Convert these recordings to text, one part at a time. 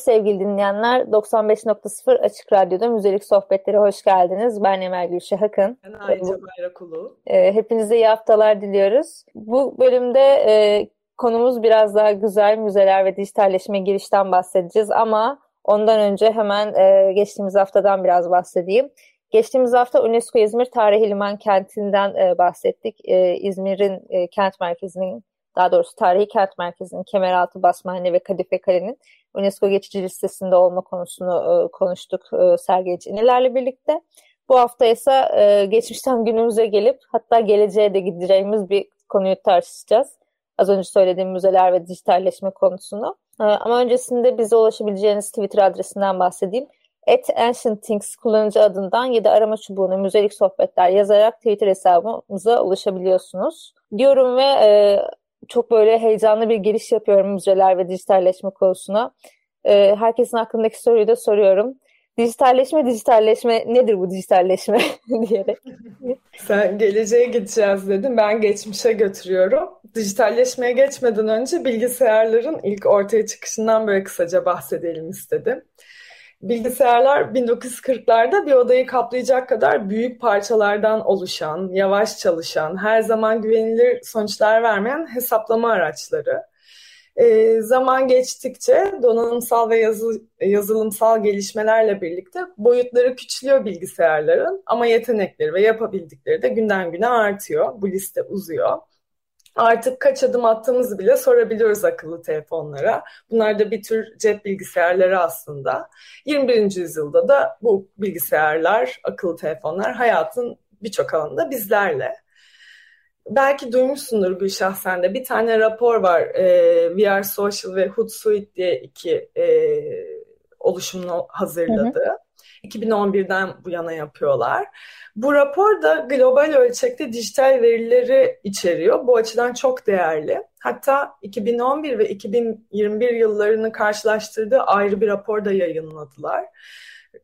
sevgili dinleyenler. 95.0 Açık Radyo'da Müzelik Sohbetleri hoş geldiniz. Ben Emel Gülşah Akın. Ben Ayça Bayrakulu. E, hepinize iyi haftalar diliyoruz. Bu bölümde e, konumuz biraz daha güzel müzeler ve dijitalleşme girişten bahsedeceğiz ama ondan önce hemen e, geçtiğimiz haftadan biraz bahsedeyim. Geçtiğimiz hafta UNESCO İzmir Tarihi Liman Kenti'nden e, bahsettik. E, İzmir'in e, kent merkezinin, daha doğrusu tarihi kent merkezinin Kemeraltı, Basmane ve Kadife Kale'nin UNESCO geçici listesinde olma konusunu e, konuştuk e, Sergey Ciniler'le birlikte. Bu hafta ise e, geçmişten günümüze gelip hatta geleceğe de gideceğimiz bir konuyu tartışacağız. Az önce söylediğim müzeler ve dijitalleşme konusunu. E, ama öncesinde bize ulaşabileceğiniz Twitter adresinden bahsedeyim. At Ancient Things kullanıcı adından ya da arama çubuğuna müzelik sohbetler yazarak Twitter hesabımıza ulaşabiliyorsunuz. Diyorum ve e, çok böyle heyecanlı bir giriş yapıyorum müzeler ve dijitalleşme konusuna. E, herkesin aklındaki soruyu da soruyorum. Dijitalleşme, dijitalleşme nedir bu dijitalleşme diyerek. Sen geleceğe gideceğiz dedin. Ben geçmişe götürüyorum. Dijitalleşmeye geçmeden önce bilgisayarların ilk ortaya çıkışından böyle kısaca bahsedelim istedim. Bilgisayarlar 1940'larda bir odayı kaplayacak kadar büyük parçalardan oluşan, yavaş çalışan, her zaman güvenilir sonuçlar vermeyen hesaplama araçları. E, zaman geçtikçe donanımsal ve yazı, yazılımsal gelişmelerle birlikte boyutları küçülüyor bilgisayarların ama yetenekleri ve yapabildikleri de günden güne artıyor. Bu liste uzuyor artık kaç adım attığımızı bile sorabiliyoruz akıllı telefonlara. Bunlar da bir tür cep bilgisayarları aslında. 21. yüzyılda da bu bilgisayarlar, akıllı telefonlar hayatın birçok alanında bizlerle. Belki duymuşsundur Gülşah sen de. Bir tane rapor var. E, VR Social ve Hootsuite diye iki e, oluşumunu hazırladı. Hı hı. 2011'den bu yana yapıyorlar. Bu rapor da global ölçekte dijital verileri içeriyor. Bu açıdan çok değerli. Hatta 2011 ve 2021 yıllarını karşılaştırdığı ayrı bir rapor da yayınladılar.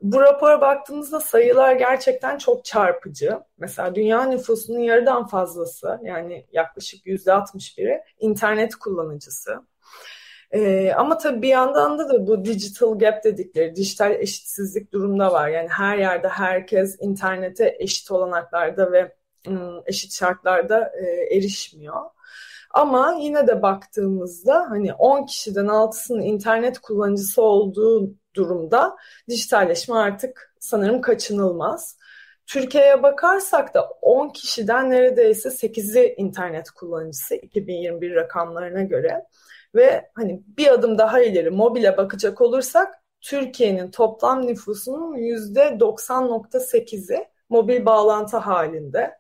Bu rapora baktığımızda sayılar gerçekten çok çarpıcı. Mesela dünya nüfusunun yarıdan fazlası yani yaklaşık %61'i internet kullanıcısı. Ee, ama tabii bir yandan da da bu digital gap dedikleri dijital eşitsizlik durumda var. Yani her yerde herkes internete eşit olanaklarda ve eşit şartlarda e, erişmiyor. Ama yine de baktığımızda hani 10 kişiden 6'sının internet kullanıcısı olduğu durumda dijitalleşme artık sanırım kaçınılmaz. Türkiye'ye bakarsak da 10 kişiden neredeyse 8'i internet kullanıcısı 2021 rakamlarına göre. Ve hani bir adım daha ileri mobile bakacak olursak Türkiye'nin toplam nüfusunun %90.8'i mobil bağlantı halinde.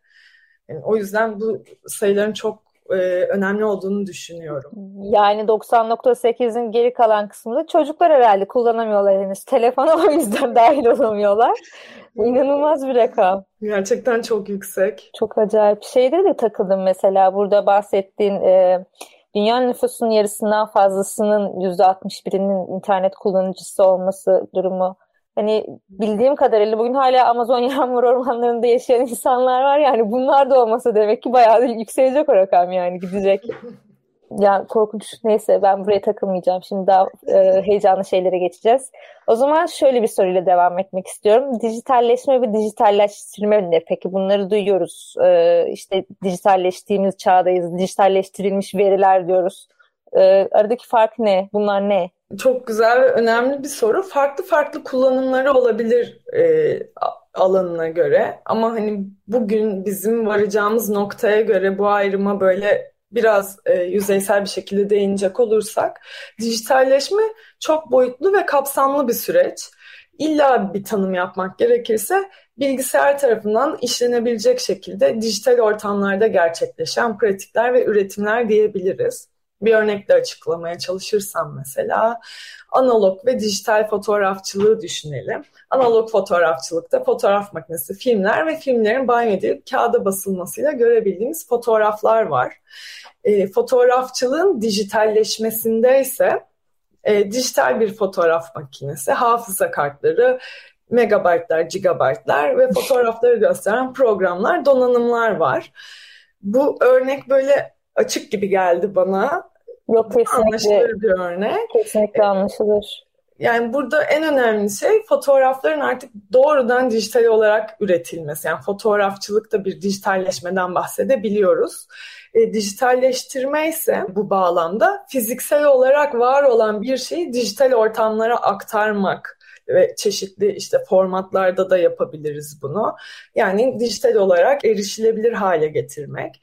Yani o yüzden bu sayıların çok e, önemli olduğunu düşünüyorum. Yani 90.8'in geri kalan kısmında çocuklar herhalde kullanamıyorlar henüz. Telefona o yüzden dahil olamıyorlar. İnanılmaz bir rakam. Gerçekten çok yüksek. Çok acayip. Şeyde de takıldım mesela burada bahsettiğin e, dünya nüfusunun yarısından fazlasının %61'inin internet kullanıcısı olması durumu. Hani bildiğim kadarıyla bugün hala Amazon yağmur ormanlarında yaşayan insanlar var. Yani bunlar da olmasa demek ki bayağı yükselecek o rakam yani gidecek. Yani korkunç. Neyse ben buraya takılmayacağım. Şimdi daha e, heyecanlı şeylere geçeceğiz. O zaman şöyle bir soruyla devam etmek istiyorum. Dijitalleşme ve dijitalleştirme ne? Peki bunları duyuyoruz. E, işte dijitalleştiğimiz çağdayız. Dijitalleştirilmiş veriler diyoruz. E, aradaki fark ne? Bunlar ne? Çok güzel ve önemli bir soru. Farklı farklı kullanımları olabilir e, alanına göre. Ama hani bugün bizim varacağımız noktaya göre bu ayrıma böyle biraz e, yüzeysel bir şekilde değinecek olursak dijitalleşme çok boyutlu ve kapsamlı bir süreç. İlla bir tanım yapmak gerekirse bilgisayar tarafından işlenebilecek şekilde dijital ortamlarda gerçekleşen pratikler ve üretimler diyebiliriz. Bir örnekle açıklamaya çalışırsam mesela analog ve dijital fotoğrafçılığı düşünelim. Analog fotoğrafçılıkta fotoğraf makinesi, filmler ve filmlerin banyo edilip kağıda basılmasıyla görebildiğimiz fotoğraflar var. E, fotoğrafçılığın dijitalleşmesinde ise e, dijital bir fotoğraf makinesi, hafıza kartları, megabaytlar, gigabaytlar ve fotoğrafları gösteren programlar, donanımlar var. Bu örnek böyle açık gibi geldi bana. Yok kesinlikle. Anlaşılır bir örnek. Kesinlikle anlaşılır. Yani burada en önemli şey fotoğrafların artık doğrudan dijital olarak üretilmesi. Yani fotoğrafçılıkta bir dijitalleşmeden bahsedebiliyoruz. E, dijitalleştirme ise bu bağlamda fiziksel olarak var olan bir şeyi dijital ortamlara aktarmak ve çeşitli işte formatlarda da yapabiliriz bunu. Yani dijital olarak erişilebilir hale getirmek.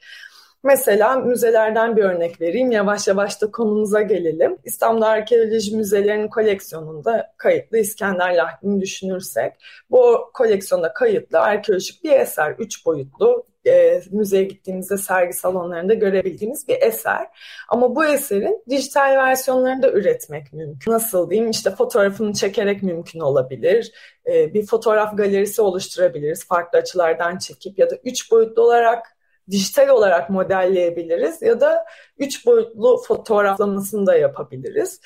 Mesela müzelerden bir örnek vereyim. Yavaş yavaş da konumuza gelelim. İstanbul Arkeoloji Müzelerinin koleksiyonunda kayıtlı İskender Lahdi'ni düşünürsek bu koleksiyonda kayıtlı arkeolojik bir eser. Üç boyutlu e, müzeye gittiğimizde sergi salonlarında görebildiğimiz bir eser. Ama bu eserin dijital versiyonlarını da üretmek mümkün. Nasıl diyeyim işte fotoğrafını çekerek mümkün olabilir. E, bir fotoğraf galerisi oluşturabiliriz farklı açılardan çekip ya da üç boyutlu olarak dijital olarak modelleyebiliriz ya da üç boyutlu fotoğraflamasını da yapabiliriz.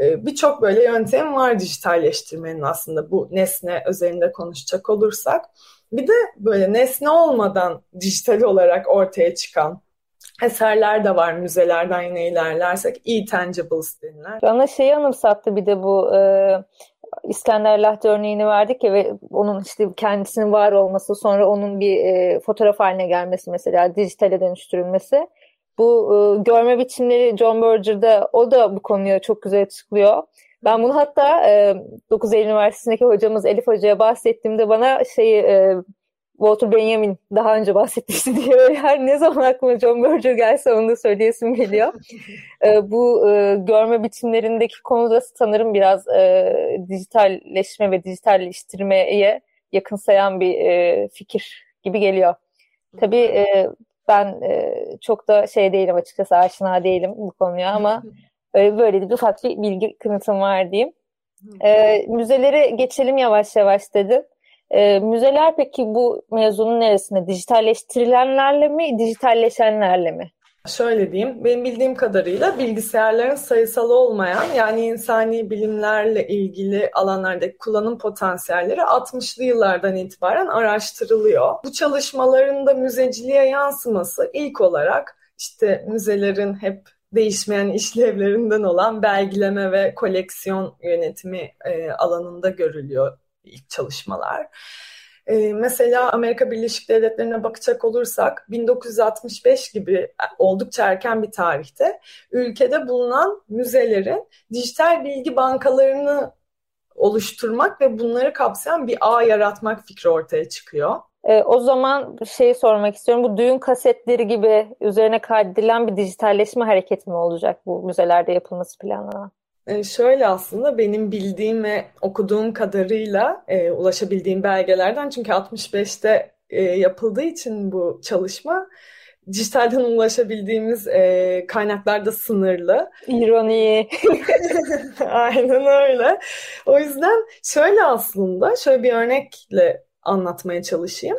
Ee, birçok böyle yöntem var dijitalleştirmenin aslında bu nesne özelinde konuşacak olursak. Bir de böyle nesne olmadan dijital olarak ortaya çıkan eserler de var müzelerden yine ilerlersek e-tangibles denilen. Bana şeyi anımsattı bir de bu e, İskender Lahti örneğini verdik ya ve onun işte kendisinin var olması sonra onun bir e, fotoğraf haline gelmesi mesela dijitale dönüştürülmesi. Bu e, görme biçimleri John Berger'da o da bu konuya çok güzel açıklıyor. Ben bunu hatta e, 9 Eylül Üniversitesi'ndeki hocamız Elif Hoca'ya bahsettiğimde bana şeyi e, Walter Benjamin daha önce bahsetmişti diye her ne zaman aklıma John Berger gelse onu da söyleyesim geliyor. e, bu e, görme biçimlerindeki konuda sanırım biraz e, dijitalleşme ve dijitalleştirmeye yakınsayan bir e, fikir gibi geliyor. Tabii e, ben e, çok da şey değilim açıkçası aşina değilim bu konuya ama e, böyle bir ufak bir bilgi kınıtım var diyeyim. E, müzelere geçelim yavaş yavaş dedi. E, müzeler peki bu mezunun neresinde? Dijitalleştirilenlerle mi, dijitalleşenlerle mi? Şöyle diyeyim, benim bildiğim kadarıyla bilgisayarların sayısal olmayan yani insani bilimlerle ilgili alanlardaki kullanım potansiyelleri 60'lı yıllardan itibaren araştırılıyor. Bu çalışmaların da müzeciliğe yansıması ilk olarak işte müzelerin hep değişmeyen işlevlerinden olan belgileme ve koleksiyon yönetimi e, alanında görülüyor ilk çalışmalar. Ee, mesela Amerika Birleşik Devletleri'ne bakacak olursak 1965 gibi oldukça erken bir tarihte ülkede bulunan müzelerin dijital bilgi bankalarını oluşturmak ve bunları kapsayan bir ağ yaratmak fikri ortaya çıkıyor. E, o zaman şey sormak istiyorum. Bu düğün kasetleri gibi üzerine kaydedilen bir dijitalleşme hareketi mi olacak bu müzelerde yapılması planlanan? E, şöyle aslında benim bildiğim ve okuduğum kadarıyla e, ulaşabildiğim belgelerden çünkü 65'te e, yapıldığı için bu çalışma dijitalden ulaşabildiğimiz e, kaynaklar da sınırlı. İroni. Aynen öyle. O yüzden şöyle aslında şöyle bir örnekle anlatmaya çalışayım.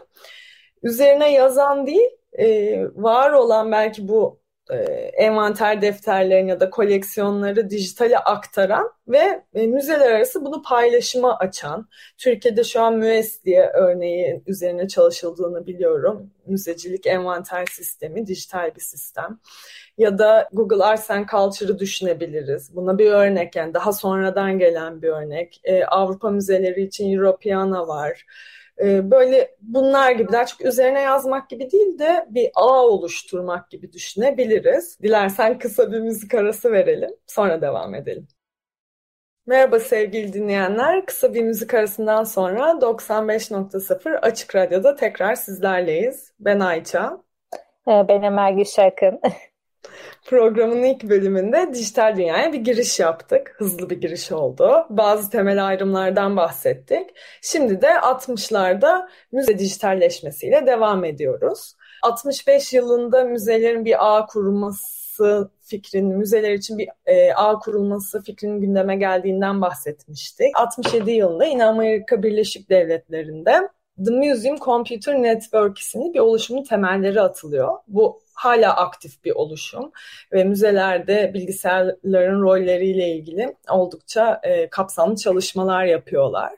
Üzerine yazan değil, e, var olan belki bu envanter defterlerini ya da koleksiyonları dijitale aktaran ve e, müzeler arası bunu paylaşıma açan. Türkiye'de şu an MÜES diye örneği üzerine çalışıldığını biliyorum. Müzecilik envanter sistemi, dijital bir sistem. Ya da Google Arts and Culture'ı düşünebiliriz. Buna bir örnek yani daha sonradan gelen bir örnek. E, Avrupa müzeleri için Europeana var. Ee, böyle bunlar gibi daha çok üzerine yazmak gibi değil de bir ağ oluşturmak gibi düşünebiliriz. Dilersen kısa bir müzik arası verelim sonra devam edelim. Merhaba sevgili dinleyenler. Kısa bir müzik arasından sonra 95.0 Açık Radyo'da tekrar sizlerleyiz. Ben Ayça. Ee, ben Emel Gülşarkın. Programın ilk bölümünde dijital dünyaya bir giriş yaptık. Hızlı bir giriş oldu. Bazı temel ayrımlardan bahsettik. Şimdi de 60'larda müze dijitalleşmesiyle devam ediyoruz. 65 yılında müzelerin bir ağ kurulması fikrinin, müzeler için bir e, ağ kurulması fikrinin gündeme geldiğinden bahsetmiştik. 67 yılında yine Amerika Birleşik Devletleri'nde The Museum Computer Network isimli bir oluşumun temelleri atılıyor. Bu hala aktif bir oluşum ve müzelerde bilgisayarların rolleriyle ilgili oldukça e, kapsamlı çalışmalar yapıyorlar.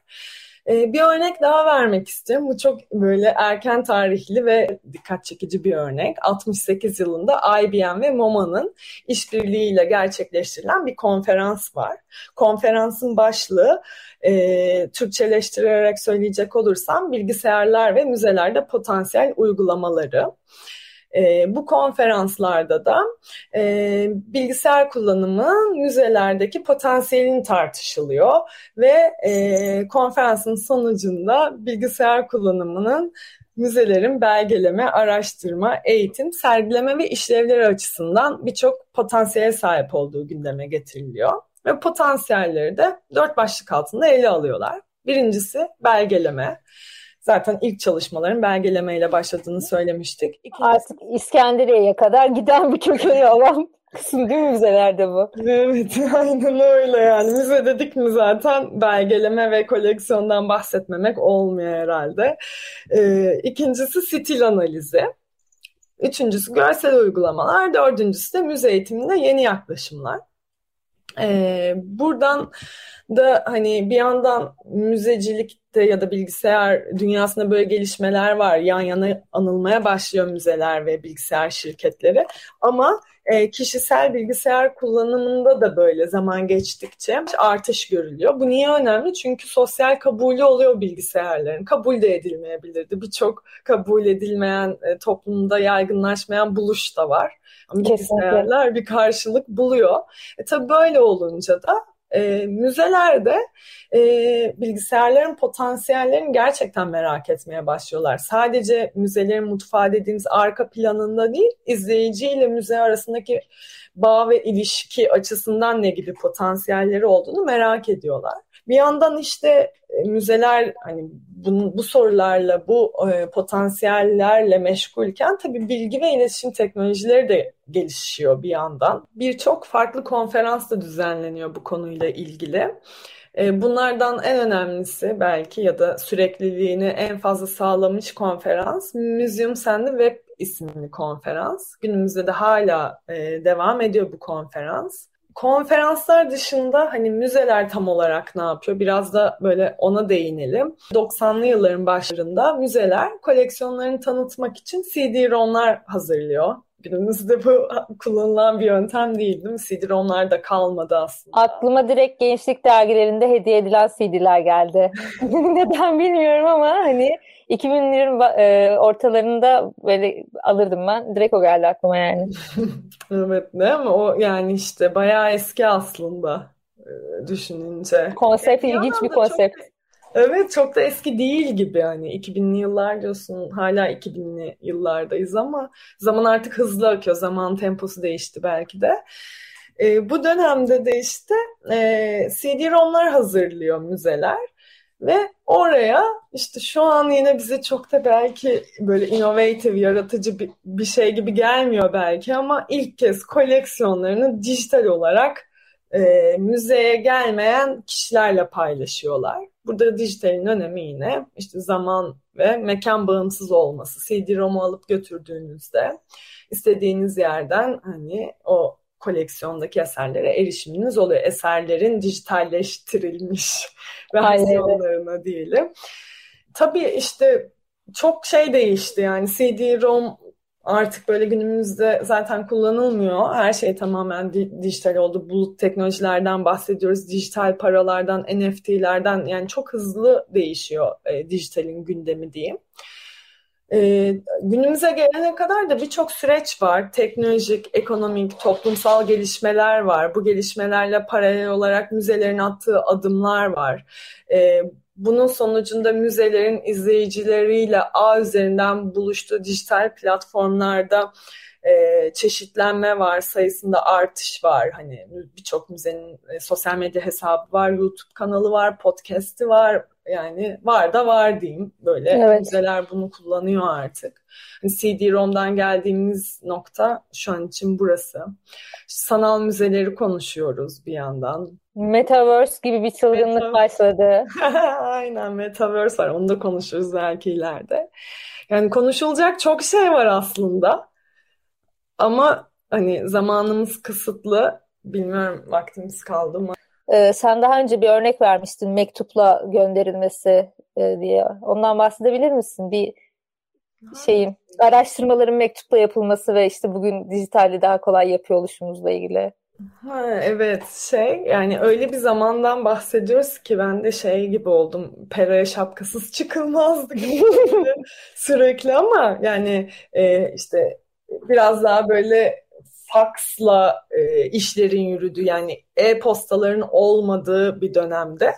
E, bir örnek daha vermek istiyorum. Bu çok böyle erken tarihli ve dikkat çekici bir örnek. 68 yılında IBM ve MoMA'nın işbirliğiyle gerçekleştirilen bir konferans var. Konferansın başlığı e, Türkçeleştirerek söyleyecek olursam bilgisayarlar ve müzelerde potansiyel uygulamaları. E, bu konferanslarda da e, bilgisayar kullanımı müzelerdeki potansiyelin tartışılıyor ve e, konferansın sonucunda bilgisayar kullanımının müzelerin belgeleme, araştırma, eğitim, sergileme ve işlevleri açısından birçok potansiyel sahip olduğu gündeme getiriliyor. Ve potansiyelleri de dört başlık altında ele alıyorlar. Birincisi belgeleme. Zaten ilk çalışmaların belgelemeyle başladığını söylemiştik. İkincisi... Artık İskenderiye'ye kadar giden bir kökeni olan kısım değil mi müzelerde bu? Evet aynen öyle yani. Müze dedik mi zaten belgeleme ve koleksiyondan bahsetmemek olmuyor herhalde. Ee, ikincisi stil analizi. Üçüncüsü görsel uygulamalar. Dördüncüsü de müze eğitiminde yeni yaklaşımlar. Ee, buradan da hani bir yandan müzecilikte ya da bilgisayar dünyasında böyle gelişmeler var. Yan yana anılmaya başlıyor müzeler ve bilgisayar şirketleri. Ama e, kişisel bilgisayar kullanımında da böyle zaman geçtikçe artış görülüyor. Bu niye önemli? Çünkü sosyal kabulü oluyor bilgisayarların. Kabul de edilmeyebilirdi. Birçok kabul edilmeyen, e, toplumda yaygınlaşmayan buluş da var. Bilgisayarlar bir karşılık buluyor. E, tabii böyle olunca da e, müzelerde e, bilgisayarların potansiyellerini gerçekten merak etmeye başlıyorlar. Sadece müzelerin mutfağı dediğimiz arka planında değil, izleyiciyle müze arasındaki bağ ve ilişki açısından ne gibi potansiyelleri olduğunu merak ediyorlar. Bir yandan işte e, müzeler hani bu, bu sorularla, bu e, potansiyellerle meşgulken tabii bilgi ve iletişim teknolojileri de gelişiyor bir yandan. Birçok farklı konferans da düzenleniyor bu konuyla ilgili. E, bunlardan en önemlisi belki ya da sürekliliğini en fazla sağlamış konferans Museum Send Web isimli konferans. Günümüzde de hala e, devam ediyor bu konferans konferanslar dışında hani müzeler tam olarak ne yapıyor? Biraz da böyle ona değinelim. 90'lı yılların başlarında müzeler koleksiyonlarını tanıtmak için CD-ROM'lar hazırlıyor. Günümüzde bu kullanılan bir yöntem değil değil mi? CD-ROM'lar da kalmadı aslında. Aklıma direkt gençlik dergilerinde hediye edilen CD'ler geldi. Neden bilmiyorum ama hani 2000'lerin e, ortalarında böyle alırdım ben. Direkt o geldi aklıma yani. evet ne ama o yani işte bayağı eski aslında e, düşününce. Konsept e, ilginç bir konsept. Çok, evet çok da eski değil gibi hani 2000'li yıllar diyorsun hala 2000'li yıllardayız ama zaman artık hızlı akıyor. Zaman temposu değişti belki de. E, bu dönemde de işte e, CD-ROM'lar hazırlıyor müzeler ve oraya işte şu an yine bize çok da belki böyle innovative, yaratıcı bir, bir şey gibi gelmiyor belki ama ilk kez koleksiyonlarını dijital olarak e, müzeye gelmeyen kişilerle paylaşıyorlar. Burada dijitalin önemi yine işte zaman ve mekan bağımsız olması. CD-ROM'u alıp götürdüğünüzde istediğiniz yerden hani o koleksiyondaki eserlere erişiminiz oluyor. Eserlerin dijitalleştirilmiş versiyonlarına diyelim. Tabii işte çok şey değişti yani CD-ROM artık böyle günümüzde zaten kullanılmıyor. Her şey tamamen di- dijital oldu. Bulut teknolojilerden bahsediyoruz. Dijital paralardan, NFT'lerden yani çok hızlı değişiyor e, dijitalin gündemi diyeyim. E, günümüze gelene kadar da birçok süreç var. Teknolojik, ekonomik, toplumsal gelişmeler var. Bu gelişmelerle paralel olarak müzelerin attığı adımlar var. E, bunun sonucunda müzelerin izleyicileriyle ağ üzerinden buluştuğu dijital platformlarda e, çeşitlenme var, sayısında artış var. Hani birçok müzenin e, sosyal medya hesabı var, YouTube kanalı var, podcast'i var, yani var da var diyeyim. Böyle evet. müzeler bunu kullanıyor artık. Hani CD-ROM'dan geldiğimiz nokta şu an için burası. Sanal müzeleri konuşuyoruz bir yandan. Metaverse gibi bir çılgınlık Metaverse. başladı. Aynen Metaverse var. Onu da konuşuruz belki ileride. Yani konuşulacak çok şey var aslında. Ama hani zamanımız kısıtlı. Bilmiyorum vaktimiz kaldı mı? Ee, sen daha önce bir örnek vermiştin mektupla gönderilmesi e, diye. Ondan bahsedebilir misin? Bir şeyin araştırmaların mektupla yapılması ve işte bugün dijitali daha kolay yapıyor oluşumuzla ilgili. Ha, evet şey yani öyle bir zamandan bahsediyoruz ki ben de şey gibi oldum peraya şapkasız çıkılmazdı gibi sürekli ama yani e, işte biraz daha böyle faksla e, işlerin yürüdüğü yani e-postaların olmadığı bir dönemde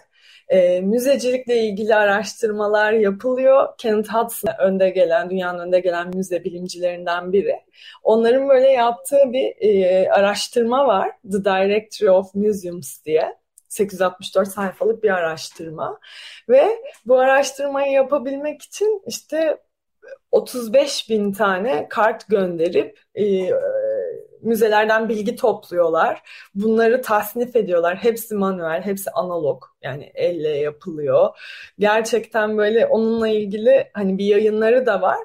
e, müzecilikle ilgili araştırmalar yapılıyor. Kenneth Hudson önde gelen, dünyanın önde gelen müze bilimcilerinden biri. Onların böyle yaptığı bir e, araştırma var. The Directory of Museums diye. 864 sayfalık bir araştırma ve bu araştırmayı yapabilmek için işte 35 bin tane kart gönderip e, müzelerden bilgi topluyorlar. Bunları tasnif ediyorlar. Hepsi manuel, hepsi analog. Yani elle yapılıyor. Gerçekten böyle onunla ilgili hani bir yayınları da var.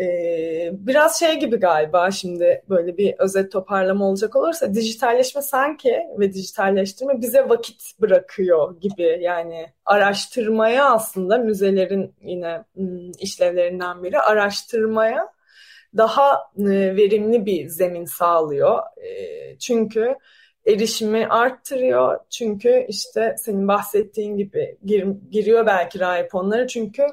Ee, biraz şey gibi galiba şimdi böyle bir özet toparlama olacak olursa dijitalleşme sanki ve dijitalleştirme bize vakit bırakıyor gibi yani araştırmaya aslında müzelerin yine hmm, işlevlerinden biri araştırmaya daha e, verimli bir zemin sağlıyor. E, çünkü erişimi arttırıyor. Çünkü işte senin bahsettiğin gibi gir, giriyor belki rahip onları. Çünkü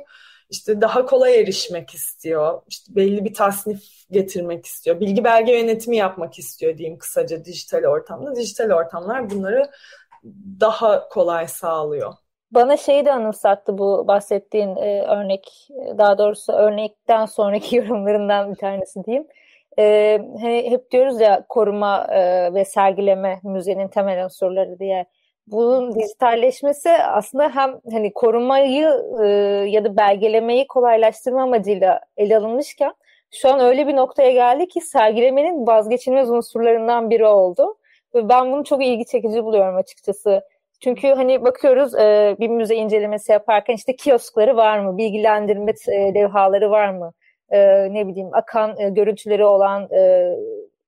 işte daha kolay erişmek istiyor. İşte belli bir tasnif getirmek istiyor. Bilgi belge yönetimi yapmak istiyor diyeyim kısaca dijital ortamda. Dijital ortamlar bunları daha kolay sağlıyor. Bana şeyi de anımsattı bu bahsettiğin e, örnek, daha doğrusu örnekten sonraki yorumlarından bir tanesi diyeyim. E, hani hep diyoruz ya koruma e, ve sergileme müzenin temel unsurları diye. Bunun dijitalleşmesi aslında hem hani korumayı e, ya da belgelemeyi kolaylaştırma amacıyla ele alınmışken şu an öyle bir noktaya geldi ki sergilemenin vazgeçilmez unsurlarından biri oldu. Ve ben bunu çok ilgi çekici buluyorum açıkçası. Çünkü hani bakıyoruz e, bir müze incelemesi yaparken işte kioskları var mı, bilgilendirme e, levhaları var mı, e, ne bileyim akan e, görüntüleri olan e,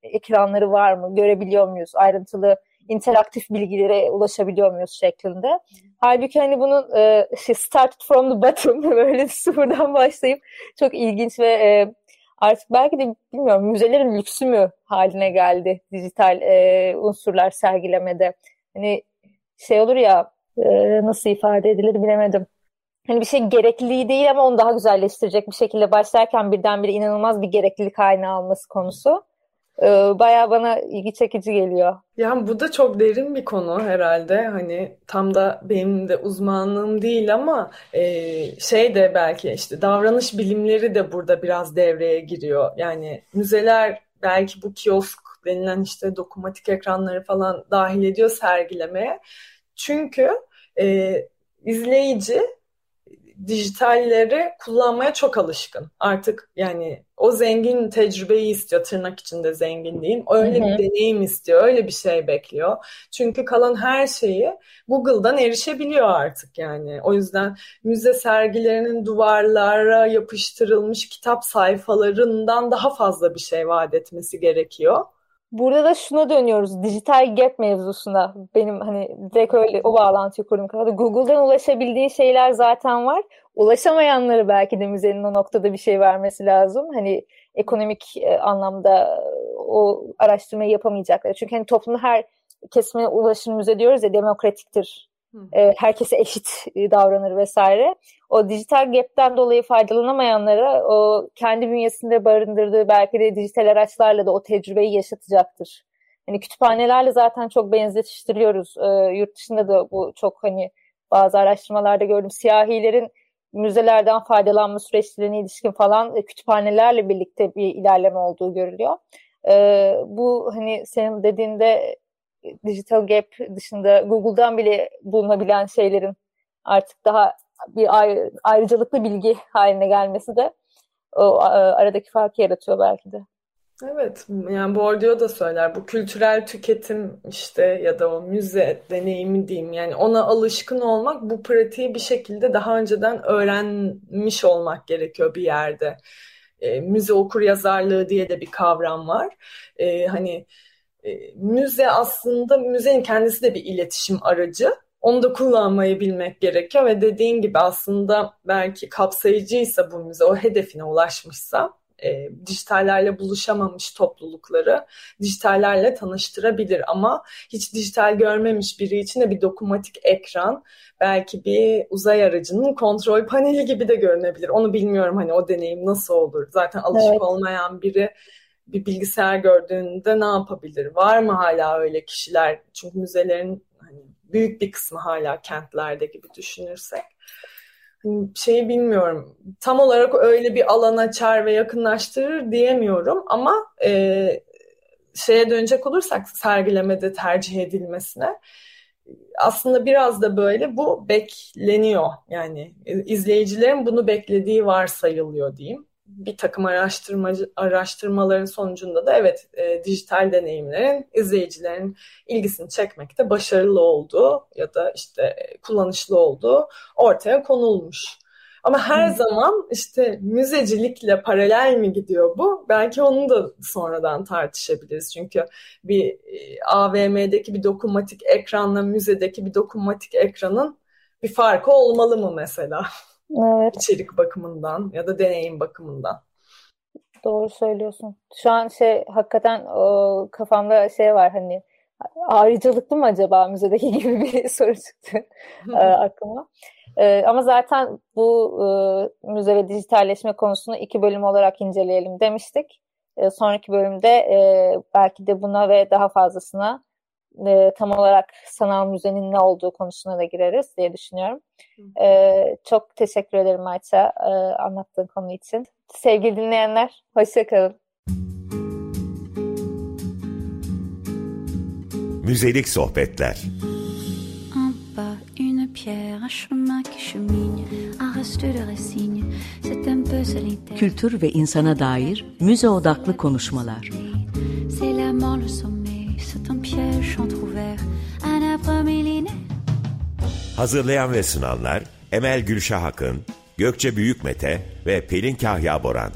ekranları var mı, görebiliyor muyuz, ayrıntılı interaktif bilgilere ulaşabiliyor muyuz şeklinde. Halbuki hani bunun e, şey, start from the bottom böyle sıfırdan başlayıp çok ilginç ve e, artık belki de bilmiyorum müzelerin lüksü mü haline geldi dijital e, unsurlar sergilemede. Hani şey olur ya e, nasıl ifade edilir bilemedim. Hani bir şey gerekliliği değil ama onu daha güzelleştirecek bir şekilde başlarken birdenbire inanılmaz bir gereklilik haline alması konusu. E, Baya bana ilgi çekici geliyor. Yani bu da çok derin bir konu herhalde. Hani tam da benim de uzmanlığım değil ama e, şey de belki işte davranış bilimleri de burada biraz devreye giriyor. Yani müzeler belki bu kiosk denilen işte dokunmatik ekranları falan dahil ediyor sergilemeye. Çünkü e, izleyici dijitalleri kullanmaya çok alışkın. Artık yani o zengin tecrübeyi istiyor tırnak içinde zengin diyeyim. Öyle Hı-hı. bir deneyim istiyor. Öyle bir şey bekliyor. Çünkü kalan her şeyi Google'dan erişebiliyor artık yani. O yüzden müze sergilerinin duvarlara yapıştırılmış kitap sayfalarından daha fazla bir şey vaat etmesi gerekiyor. Burada da şuna dönüyoruz. Dijital gap mevzusuna. Benim hani direkt öyle o bağlantıyı kurdum kafada. Google'dan ulaşabildiğin şeyler zaten var. Ulaşamayanları belki de müzenin o noktada bir şey vermesi lazım. Hani ekonomik e, anlamda o araştırmayı yapamayacaklar. Çünkü hani toplumun her kesimine ulaşım müze diyoruz ya demokratiktir e, herkese eşit e, davranır vesaire. O dijital gap'ten dolayı faydalanamayanlara o kendi bünyesinde barındırdığı belki de dijital araçlarla da o tecrübeyi yaşatacaktır. Hani kütüphanelerle zaten çok benzetiştiriyoruz. E, yurt dışında da bu çok hani bazı araştırmalarda gördüm. Siyahilerin müzelerden faydalanma süreçlerine ilişkin falan kütüphanelerle birlikte bir ilerleme olduğu görülüyor. E, bu hani senin dediğinde digital gap dışında Google'dan bile bulunabilen şeylerin artık daha bir ayrıcalıklı bilgi haline gelmesi de o aradaki farkı yaratıyor belki de. Evet, yani Bourdieu da söyler bu kültürel tüketim işte ya da o müze deneyimi diyeyim yani ona alışkın olmak bu pratiği bir şekilde daha önceden öğrenmiş olmak gerekiyor bir yerde. E, müze okur yazarlığı diye de bir kavram var. E, hani e, müze aslında müzenin kendisi de bir iletişim aracı. Onu da kullanmayı bilmek gerekiyor ve dediğin gibi aslında belki kapsayıcıysa bu müze o hedefine ulaşmışsa e, dijitallerle buluşamamış toplulukları dijitallerle tanıştırabilir ama hiç dijital görmemiş biri için de bir dokunmatik ekran belki bir uzay aracının kontrol paneli gibi de görünebilir. Onu bilmiyorum hani o deneyim nasıl olur. Zaten alışık evet. olmayan biri bir bilgisayar gördüğünde ne yapabilir? Var mı hala öyle kişiler? Çünkü müzelerin hani büyük bir kısmı hala kentlerde gibi düşünürsek şeyi bilmiyorum. Tam olarak öyle bir alan açar ve yakınlaştırır diyemiyorum ama e, şeye dönecek olursak sergilemede tercih edilmesine aslında biraz da böyle bu bekleniyor. Yani izleyicilerin bunu beklediği varsayılıyor diyeyim bir takım araştırmacı araştırmaların sonucunda da evet e, dijital deneyimlerin izleyicilerin ilgisini çekmekte başarılı olduğu ya da işte kullanışlı olduğu ortaya konulmuş. Ama her hmm. zaman işte müzecilikle paralel mi gidiyor bu? Belki onu da sonradan tartışabiliriz. Çünkü bir e, AVM'deki bir dokunmatik ekranla müzedeki bir dokunmatik ekranın bir farkı olmalı mı mesela? Evet. İçerik bakımından ya da deneyim bakımından. Doğru söylüyorsun. Şu an şey hakikaten o, kafamda şey var hani ayrıcalıklı mı acaba müzedeki gibi bir soru çıktı e, aklıma. E, ama zaten bu e, müze ve dijitalleşme konusunu iki bölüm olarak inceleyelim demiştik. E, sonraki bölümde e, belki de buna ve daha fazlasına e, tam olarak sanal müzenin ne olduğu konusuna da gireriz diye düşünüyorum. E, çok teşekkür ederim Ayça e, anlattığın konu için. Sevgili dinleyenler, hoşçakalın. Müzelik sohbetler. une pierre, un chemin qui chemine, un reste de racine, c'est un peu solitaire. Kültür ve insana dair müze odaklı konuşmalar. C'est la mort, le millénaire. Hazırlayan ve sunanlar Emel Gülşah Akın, Gökçe Büyükmete ve Pelin Kahya Boran.